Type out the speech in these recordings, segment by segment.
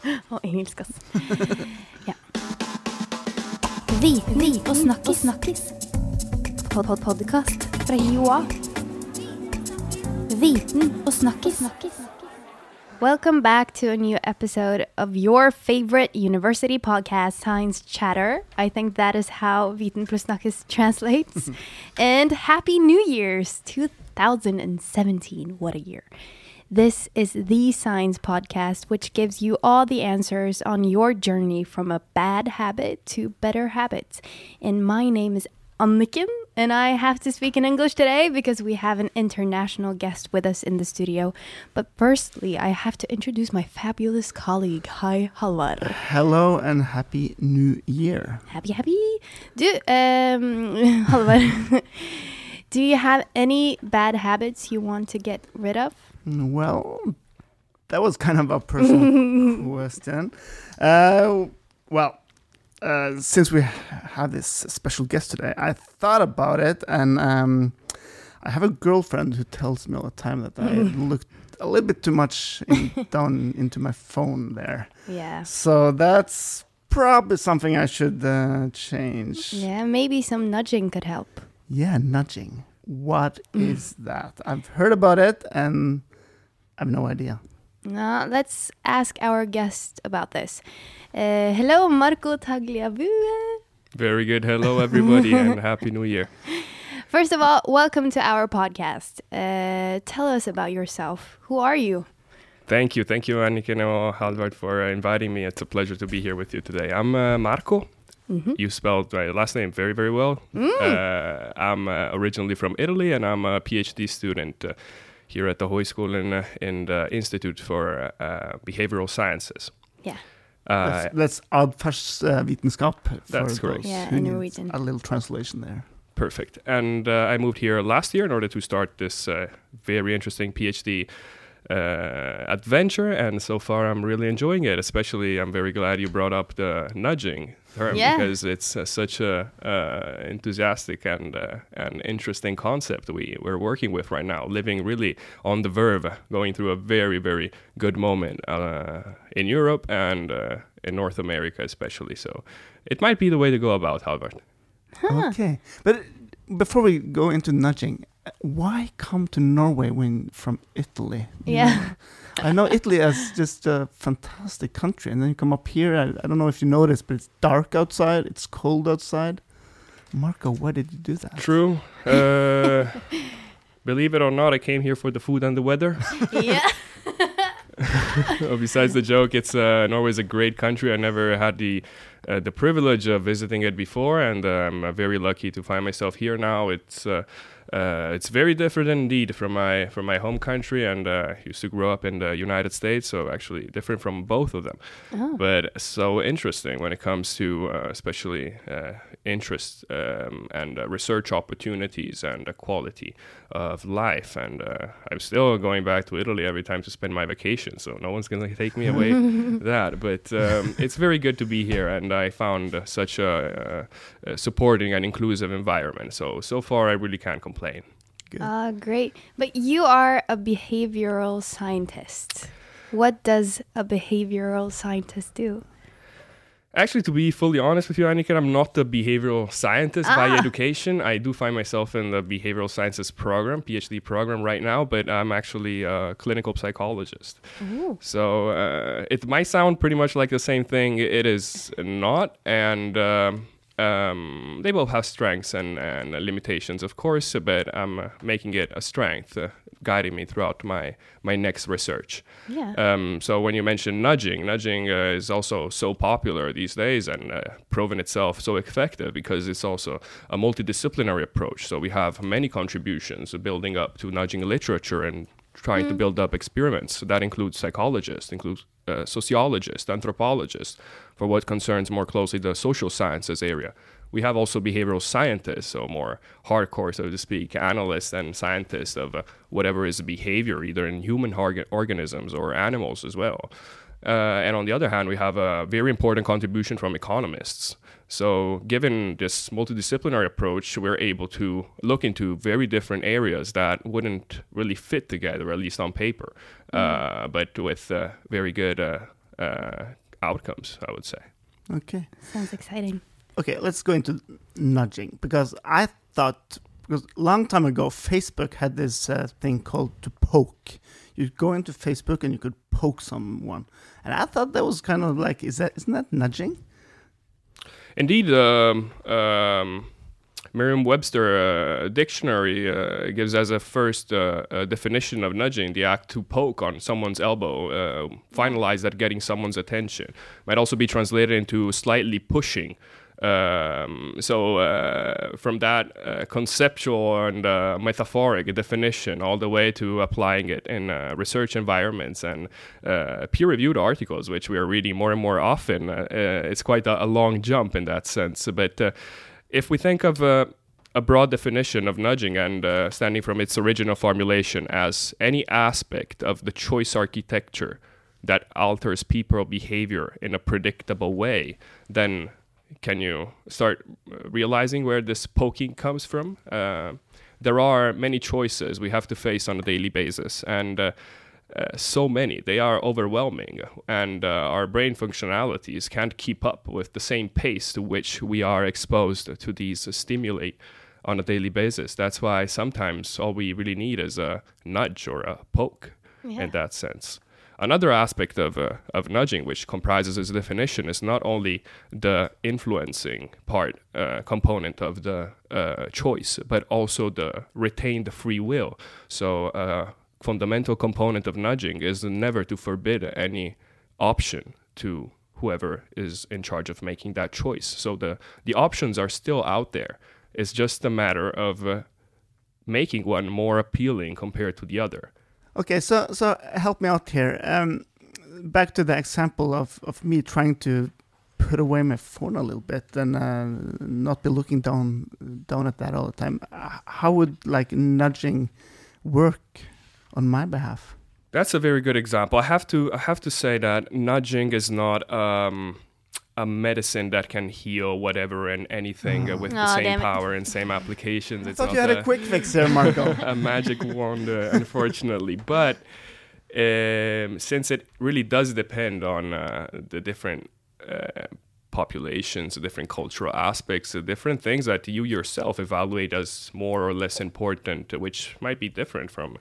Og engelsk, ass. ja. Viten og snakkis. snakkis. Pod -pod Podkast fra HiOA. Viten og snakkis. Welcome back to a new episode of your favorite university podcast, Science Chatter. I think that is how Viten plus Snakkis translates. and Happy New Year's 2017. What a year. This is the Science Podcast, which gives you all the answers on your journey from a bad habit to better habits. And my name is Anniken, and I have to speak in English today because we have an international guest with us in the studio. But firstly, I have to introduce my fabulous colleague. Hi, Hallvard. Hello and happy new year. Happy, happy. Do, um, Hallvard, do you have any bad habits you want to get rid of? Well, that was kind of a personal question. Uh, well, uh, since we have this special guest today, I thought about it, and um, I have a girlfriend who tells me all the time that I looked a little bit too much in, down into my phone there. Yeah. So that's probably something I should uh, change. Yeah, maybe some nudging could help. Yeah, nudging. What is that? I've heard about it and I have no idea. Uh, let's ask our guest about this. Uh, hello, Marco Tagliabue. Very good. Hello, everybody, and Happy New Year. First of all, welcome to our podcast. Uh, tell us about yourself. Who are you? Thank you. Thank you, Annika and Hallvard, for uh, inviting me. It's a pleasure to be here with you today. I'm uh, Marco. You spelled my last name very, very well. Uh, I'm uh, originally from Italy, and I'm a PhD student uh, here at the Høgskolen uh, in the Institute for uh, Behavioral Sciences. Yeah. Uh, That's, that's adferdsvitenskap. for That's correct. those Yeah, in Norwegian. A little translation there. Perfect. And uh, I moved here last year in order to start this uh, very interesting PhD uh, adventure. And so far, I'm really enjoying it. Especially, I'm very glad you brought up the nudging term Yeah. because it's uh, such a uh, enthusiastic and uh, and interesting concept we we're working with right now. Living really on the verve, going through a very very good moment uh, in Europe and uh, in North America, especially. So, it might be the way to go about, Hallvard. Okay. But before we go into nudging, why come to Norway when from Italy? Yeah. know, I know Italy is just a fantastic country, and then you come up here. I, I don't know if you noticed, but it's dark outside, it's cold outside. Marco, why did you do that? True. Uh, believe it or not, I came here for the food and the weather. yeah. Uh, Besides the joke, it's uh, Norway's a great country. I never had the uh, the privilege of visiting it before, and uh, I'm uh, very lucky to find myself here now. It's uh, it's very different indeed from my from my home country, and uh, used to grow up in the United States, so actually different from both of them. Oh. But so interesting when it comes to uh, especially uh, interest um, and uh, research opportunities and the quality of life. And uh, I'm still going back to Italy every time to spend my vacation, so no one's gonna take me away that. But um, it's very good to be here, and I found such a, uh, a supporting and inclusive environment. So so far, I really can't complain. Good. Uh, great. But you are a behavioral scientist. What does a behavioral scientist do? Actually, to be fully honest with you, Annika, I'm not a behavioral scientist by Ah. education. I do find myself in the behavioral sciences program, PhD program right now, but I'm actually a clinical psychologist. Ooh. So uh, it might sound pretty much like the same thing. It is not, and um, um, they both have strengths and, and limitations, of course. But I'm uh, making it a strength, uh, guiding me throughout my my next research. Yeah. Um, so when you mention nudging, nudging uh, is also so popular these days and uh, proven itself so effective because it's also a multidisciplinary approach. So we have many contributions building up to nudging literature and trying to build up experiments. So that includes psychologists, includes uh, sociologists, anthropologists, for what concerns more closely the social sciences area. We have also behavioral scientists, so more hardcore, so to speak, analysts and scientists of uh, whatever is behavior, either in human orga- organisms or animals as well. Uh, and on the other hand, we have a very important contribution from economists. So, given this multidisciplinary approach, we're able to look into very different areas that wouldn't really fit together, at least on paper, uh, but with uh, very good uh, uh, outcomes. I would say. Okay. Sounds exciting. Okay, let's go into nudging because I thought because a long time ago Facebook had this uh, thing called to poke. You'd go into Facebook and you could poke someone, and I thought that was kind of like is that isn't that nudging? Indeed, um, um, Merriam-Webster uh, dictionary uh, gives as a first uh, uh definition of nudging the act to poke on someone's elbow, uh, finalized at getting someone's attention. Might also be translated into slightly pushing. Um, so uh, from that uh, conceptual and uh, metaphoric definition all the way to applying it in uh, research environments and uh, peer-reviewed articles which we are reading more and more often uh, it's quite a, a, long jump in that sense. But if we think of a broad definition of nudging and standing from its original formulation as any aspect of the choice architecture that alters people behavior in a predictable way then can you start uh, realizing where this poking comes from? Uh, there are many choices we have to face on a daily basis, and uh, uh, so many. They are overwhelming, and uh, our brain functionalities can't keep up with the same pace to which we are exposed to these stimuli on a daily basis. That's why sometimes all we really need is a nudge or a poke yeah. in that sense. Another aspect of, uh, of nudging, which comprises its definition, is not only the influencing part uh, component of the uh, choice, but also the retained free will. So, uh, fundamental component of nudging is never to forbid any option to whoever is in charge of making that choice. So, the, the options are still out there. It's just a matter of uh, making one more appealing compared to the other. Okay, so so help me out here. Um, back to the example of, of me trying to put away my phone a little bit and uh, not be looking down down at that all the time. How would like nudging work on my behalf? That's a very good example. I have to I have to say that nudging is not. Um, a medicine that can heal whatever and anything uh, with oh, the same power and same applications. I it's thought you had a, a, quick fix there, Marco. a magic wand, uh, unfortunately. But um, since it really does depend on uh, the different uh, populations, the different cultural aspects, the different things that you yourself evaluate as more or less important, which might be different from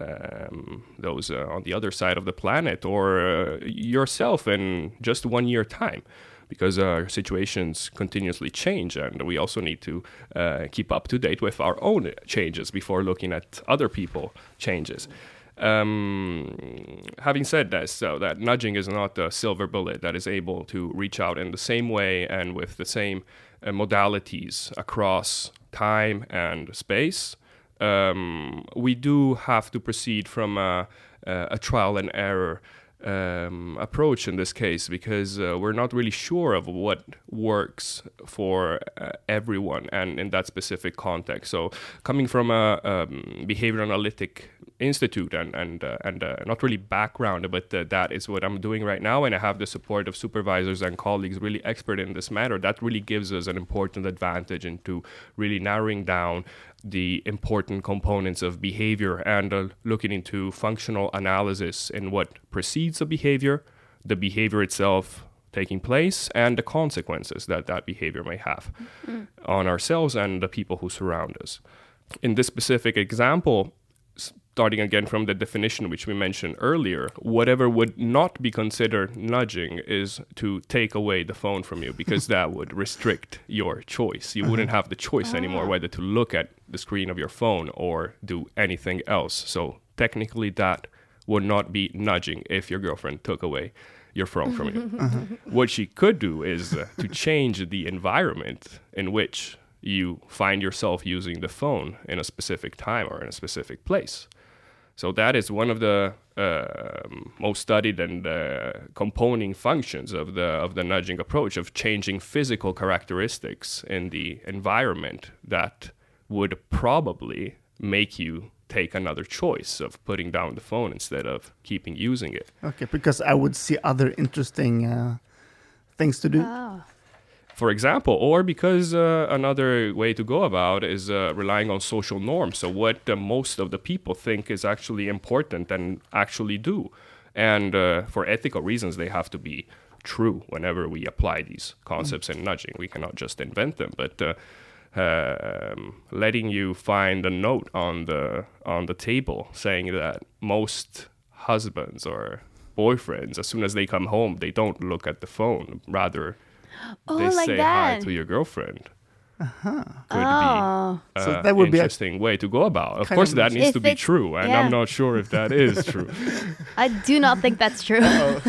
um, those uh, on the other side of the planet or uh, yourself in just one year time because our situations continuously change and we also need to uh, keep up to date with our own changes before looking at other people changes um, having said that, so that nudging is not a silver bullet that is able to reach out in the same way and with the same uh, modalities across time and space. Um, we do have to proceed from a, a trial and error um, approach in this case because uh, we're not really sure of what works for uh, everyone and in that specific context. So, coming from a um, behavior analytic institute and and uh, and uh, not really background, but uh, that is what I'm doing right now, and I have the support of supervisors and colleagues really expert in this matter. That really gives us an important advantage into really narrowing down the important components of behavior and uh, looking into functional analysis and what precedes a behavior, the behavior itself taking place, and the consequences that that behavior may have mm-hmm. on ourselves and the people who surround us. In this specific example, starting again from the definition which we mentioned earlier, whatever would not be considered nudging is to take away the phone from you because that would restrict your choice. You wouldn't have the choice anymore ah. whether to look at the screen of your phone or do anything else. So technically, that would not be nudging if your girlfriend took away your phone from you. Uh-huh. What she could do is uh, to change the environment in which you find yourself using the phone in a specific time or in a specific place. So that is one of the uh, most studied and uh, componing functions of the of the nudging approach of changing physical characteristics in the environment that would probably make you take another choice of putting down the phone instead of keeping using it. Okay, because I would see other interesting uh, things to do. Oh for example, or because uh, another way to go about is uh, relying on social norms. So, what uh, most of the people think is actually important and actually do. and uh, for ethical reasons, they have to be true whenever we apply these concepts in nudging. We cannot just invent them, but uh, um, letting you find a note on the on the table saying that most husbands or boyfriends, as soon as they come home, they don't look at the phone. Rather, Oh, they like say that. hi to your girlfriend. Could Oh. be So uh, that would be a- interesting way to go about. Of course, of- that needs to be true, and yeah. I'm not sure if that is true. I do not think that's true.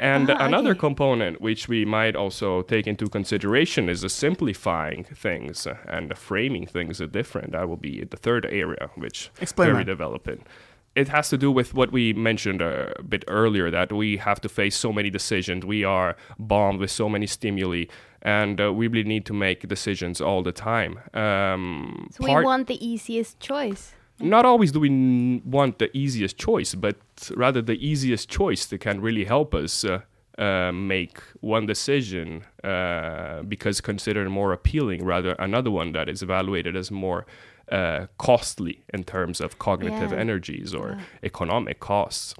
And Ah, another okay. component which we might also take into consideration is the simplifying things and the framing things different. That will be the third area, which Explain very that. developing. It has to do with what we mentioned uh, a bit earlier that we have to face so many decisions. We are bombed with so many stimuli, and uh, we really need to make decisions all the time. Um, so we want the easiest choice. not always do we n- want the easiest choice, but rather the easiest choice that can really help us uh, uh, make one decision uh, because considered more appealing, rather another one that is evaluated as more uh, costly in terms of cognitive Yeah. energies or Yeah. economic costs.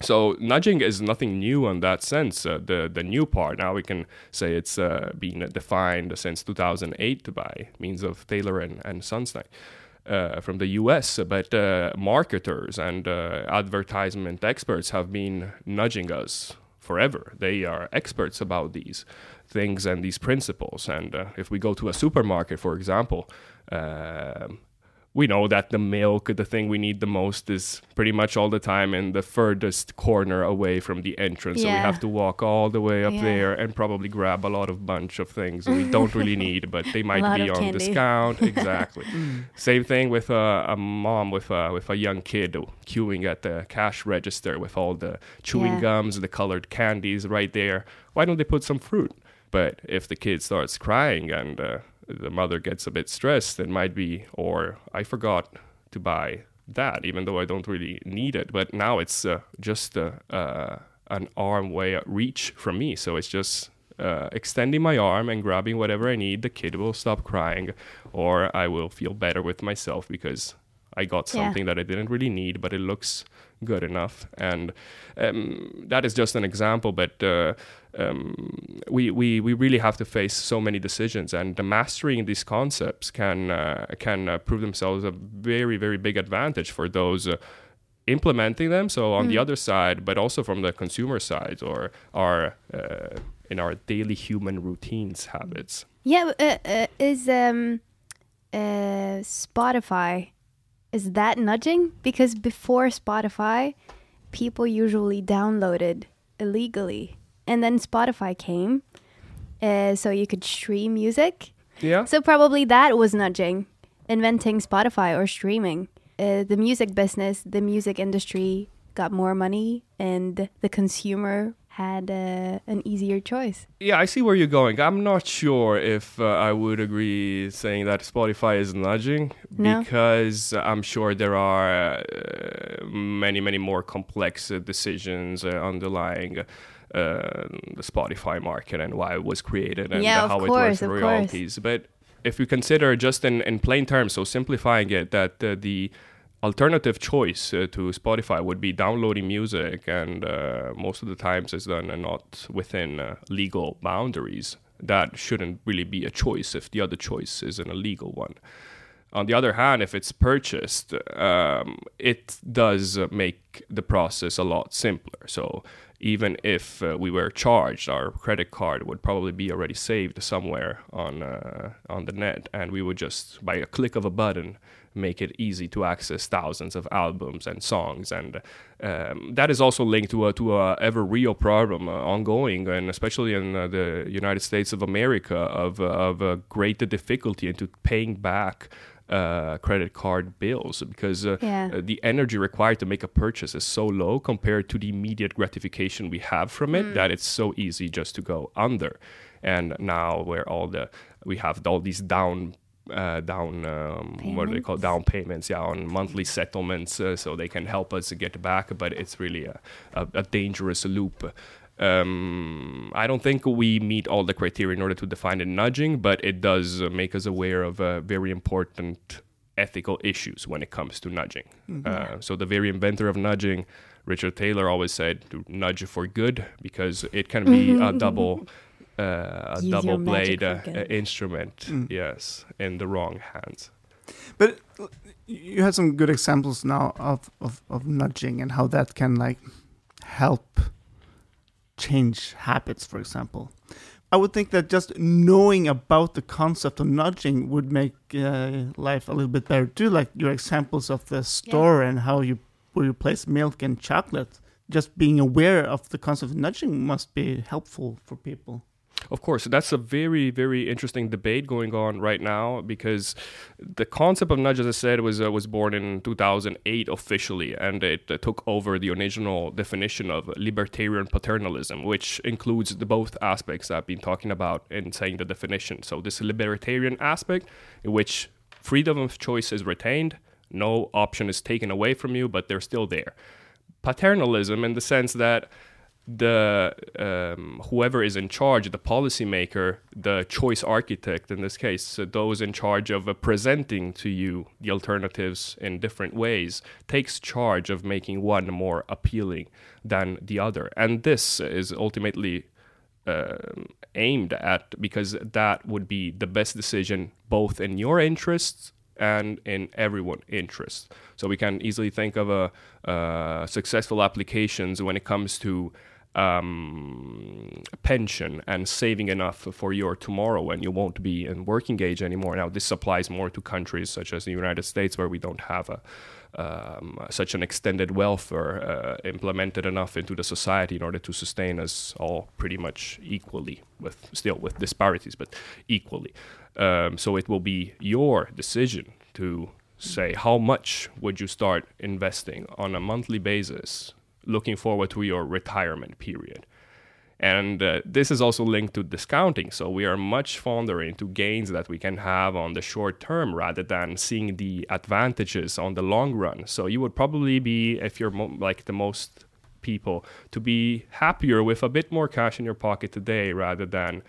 So nudging is nothing new in that sense. Uh, the the new part now we can say it's uh, been defined since 2008 by means of Thaler and, and Sunstein uh, from the U.S. But uh, marketers and uh, advertisement experts have been nudging us forever. They are experts about these things and these principles. And uh, if we go to a supermarket, for example. Um, we know that the milk, the thing we need the most, is pretty much all the time in the furthest corner away from the entrance. So we have to walk all the way up Yeah. there and probably grab a lot of bunch of things we don't really need, but they might be on candy. discount. Exactly. Same thing with a, a mom with a with a young kid queuing at the cash register with all the chewing Yeah. gums, the colored candies right there. Why don't they put some fruit? But if the kid starts crying and uh, the mother gets a bit stressed, it might be, or I forgot to buy that, even though I don't really need it. But now it's uh, just uh, uh, an arm way reach from me. So it's just uh, extending my arm and grabbing whatever I need. The kid will stop crying, or I will feel better with myself because I got Yeah. something that I didn't really need, but it looks good enough. And um, that is just an example, but uh, um, we, we, we really have to face so many decisions, and the mastering these concepts can uh, can uh, prove themselves a very very big advantage for those. Uh, implementing them so on the other side but also from the consumer side or our uh, in our daily human routines habits Yeah, uh, uh, is um, uh, Spotify is that nudging? Because before Spotify, people usually downloaded illegally, and then Spotify came, uh, so you could stream music. yeah So probably that was nudging, inventing Spotify or streaming. Uh, the music business, the music industry got more money, and the consumer had uh, an easier choice. Yeah, I see where you're going. I'm not sure if uh, I would agree saying that Spotify is nudging No? because I'm sure there are uh, many, many more complex uh, decisions uh, underlying. Uh, the Spotify market and why it was created and Yeah, how it works course. royalties. But if you consider just in, in plain terms, so simplifying it, that uh, the alternative choice uh, to Spotify would be downloading music, and uh, most of the times it's done uh, not within uh, legal boundaries. That shouldn't really be a choice if the other choice is an illegal one. On the other hand, if it's purchased, um, it does make the process a lot simpler. So even if uh, we were charged, our credit card would probably be already saved somewhere on uh, on the net, and we would just by a click of a button make it easy to access thousands of albums and songs, and um, that is also linked to a to a ever real problem uh, ongoing, and especially in uh, the United States of America, of uh, of uh, greater difficulty into paying back uh, credit card bills because uh, Yeah. uh, the energy required to make a purchase is so low compared to the immediate gratification we have from it that it's so easy just to go under. And now where all the we have all these down. Uh, down, um, what do they call it? down payments? Yeah, on monthly settlements, uh, so they can help us get back. But it's really a, a, a dangerous loop. Um, I don't think we meet all the criteria in order to define a nudging, but it does uh, make us aware of a very important ethical issues when it comes to nudging. Uh, so the very inventor of nudging, Richard Thaler, always said to nudge for good because it can be a double. Uh, a Use double magic blade uh, instrument, Mm. yes, in the wrong hands. But you had some good examples now of, of, of nudging and how that can like help change habits, for example. I would think that just knowing about the concept of nudging would make uh, life a little bit better too. Like your examples of the store and how you where you place milk and chocolate. Just being aware of the concept of nudging must be helpful for people. Of course, that's a very, very interesting debate going on right now because the concept of nudge, as I said, was uh, was born in 2008 officially, and it uh, took over the original definition of libertarian paternalism, which includes the both aspects I've been talking about in saying the definition. So this libertarian aspect, in which freedom of choice is retained, no option is taken away from you, but they're still there. Paternalism, in the sense that the um, whoever is in charge, the policymaker, the choice architect in this case, uh, those in charge of uh, presenting to you the alternatives in different ways, takes charge of making one more appealing than the other, and this is ultimately um, aimed at because that would be the best decision both in your interests and in everyone's interest. So we can easily think of a uh, successful applications when it comes to um, pension and saving enough for your tomorrow when you won't be in working age anymore. Now this applies more to countries such as the United States where we don't have a um, such an extended welfare uh, implemented enough into the society in order to sustain us all pretty much equally, with still with disparities, but equally. Um, so it will be your decision to say how much would you start investing on a monthly basis, looking forward to your retirement period. And uh, this is also linked to discounting. So we are much fonder into gains that we can have on the short term rather than seeing the advantages on the long run. So you would probably be, if you're mo- like the most people, to be happier with a bit more cash in your pocket today rather than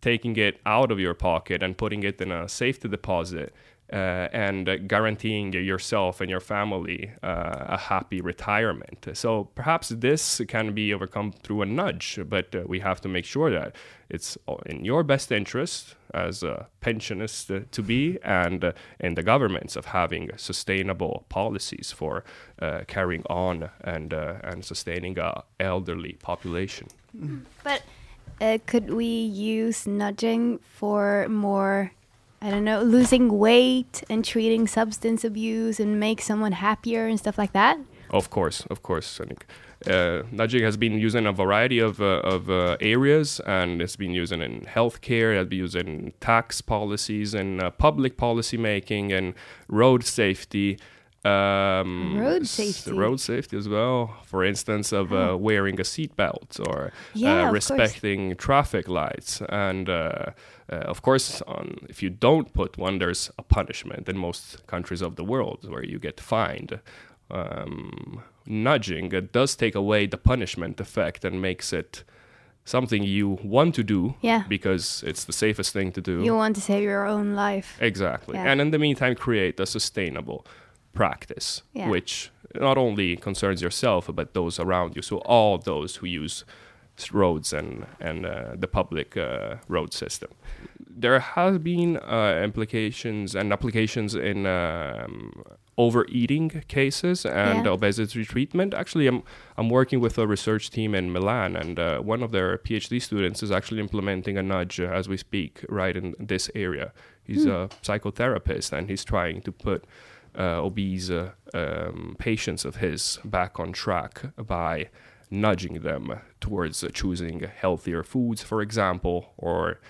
taking it out of your pocket and putting it in a safety deposit uh, and guaranteeing yourself and your family uh, a happy retirement. So perhaps this can be overcome through a nudge, but uh, we have to make sure that it's in your best interest as a pensionist uh, to be and uh, in the governments of having sustainable policies for uh, carrying on and, and sustaining a elderly population. But uh, could we use nudging for more, I don't know, losing weight and treating substance abuse and make someone happier and stuff like that? Of course, of course. I think uh, nudging has been used in a variety of, uh, of uh, areas, and it's been used in healthcare, it's been used in tax policies, and uh, public policy making, and road safety. Um, Road safety. road safety as well. For instance, of uh, wearing a seatbelt or Yeah, uh, respecting traffic lights, and of course, on, if you don't put one, there's a punishment in most countries of the world where you get fined um, nudging it does take away the punishment effect and makes it something you want to do Yeah. because it's the safest thing to do You want to save your own life. exactly Yeah. and in the meantime create a sustainable practice Yeah. which not only concerns yourself but those around you so all those who use roads and and uh, the public uh, road system there has been uh, implications and applications in um, overeating cases and Yeah. obesity treatment. Actually, I'm I'm working with a research team in Milan, and uh, one of their PhD students is actually implementing a nudge as we speak, right in this area. He's a psychotherapist, and he's trying to put uh, obese uh, um, patients of his back on track by nudging them towards choosing healthier foods, for example, or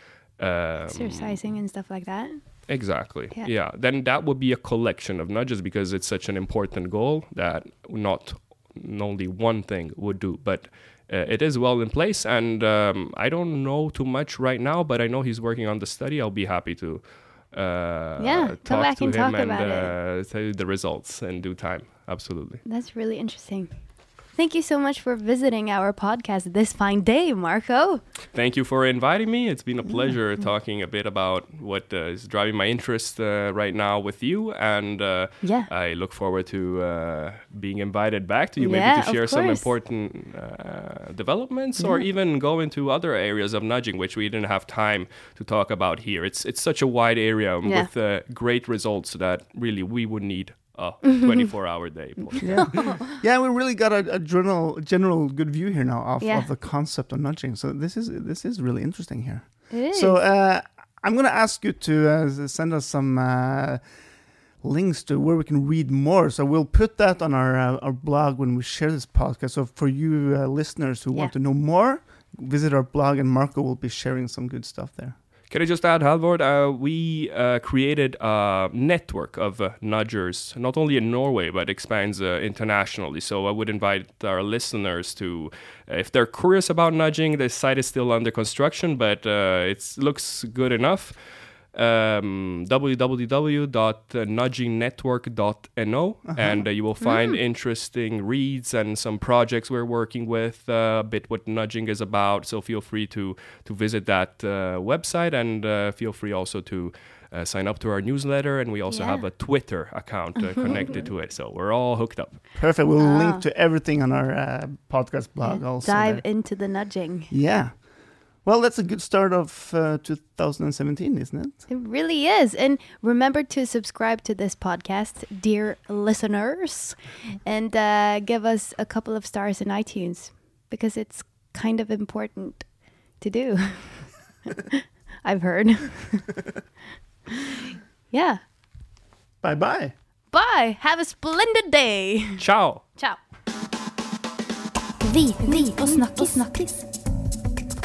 um, Exercising and stuff like that. Exactly. Yeah. Yeah. Then that would be a collection of nudges because it's such an important goal that not only one thing would do, but uh, it is well in place. And um, I don't know too much right now, but I know he's working on the study. I'll be happy to. Uh, Yeah, come talk back to and him talk and about uh, tell you the results in due time. Absolutely. That's really interesting. Thank you so much for visiting our podcast this fine day, Marco. Thank you for inviting me. It's been a pleasure talking a bit about what uh, is driving my interest uh, right now with you, and uh, Yeah. I look forward to uh, being invited back to you, Yeah, maybe to share some important uh, developments, or even go into other areas of nudging, which we didn't have time to talk about here. It's it's such a wide area Yeah. with uh, great results that really we would need a 24-hour day. for. Yeah, yeah, we really got a, a general general good view here now of, Yeah. of the concept of nudging. So this is this is really interesting here. It is. So uh, I'm going to ask you to uh, send us some uh, links to where we can read more. So we'll put that on our uh, our blog when we share this podcast. So for you uh, listeners who Yeah. want to know more, visit our blog, and Marco will be sharing some good stuff there. Can I just add, Hallvard? Uh, we uh, created a network of uh, nudgers, not only in Norway, but expands uh, internationally. So I would invite our listeners to, uh, if they're curious about nudging, the site is still under construction, but uh, it looks good enough. Um, www.nudgingnetwork.no, and uh, you will find interesting reads and some projects we're working with, uh, a bit what nudging is about. So feel free to to visit that uh, website, and uh, feel free also to. Uh, sign up to our newsletter, and we also Yeah. have a Twitter account uh, connected to it. So we're all hooked up. Perfect. We'll Ah. link to everything on our uh, podcast blog. Also, Dive there. into the nudging. Yeah. Well, that's a good start of uh, 2017, isn't it? It really is. And remember to subscribe to this podcast, dear listeners, and uh, give us a couple of stars in iTunes because it's kind of important to do. I've heard. yeah. Bye bye. Bye. Have a splendid day. Ciao! Ciao. Viten og snakkis. snakkis.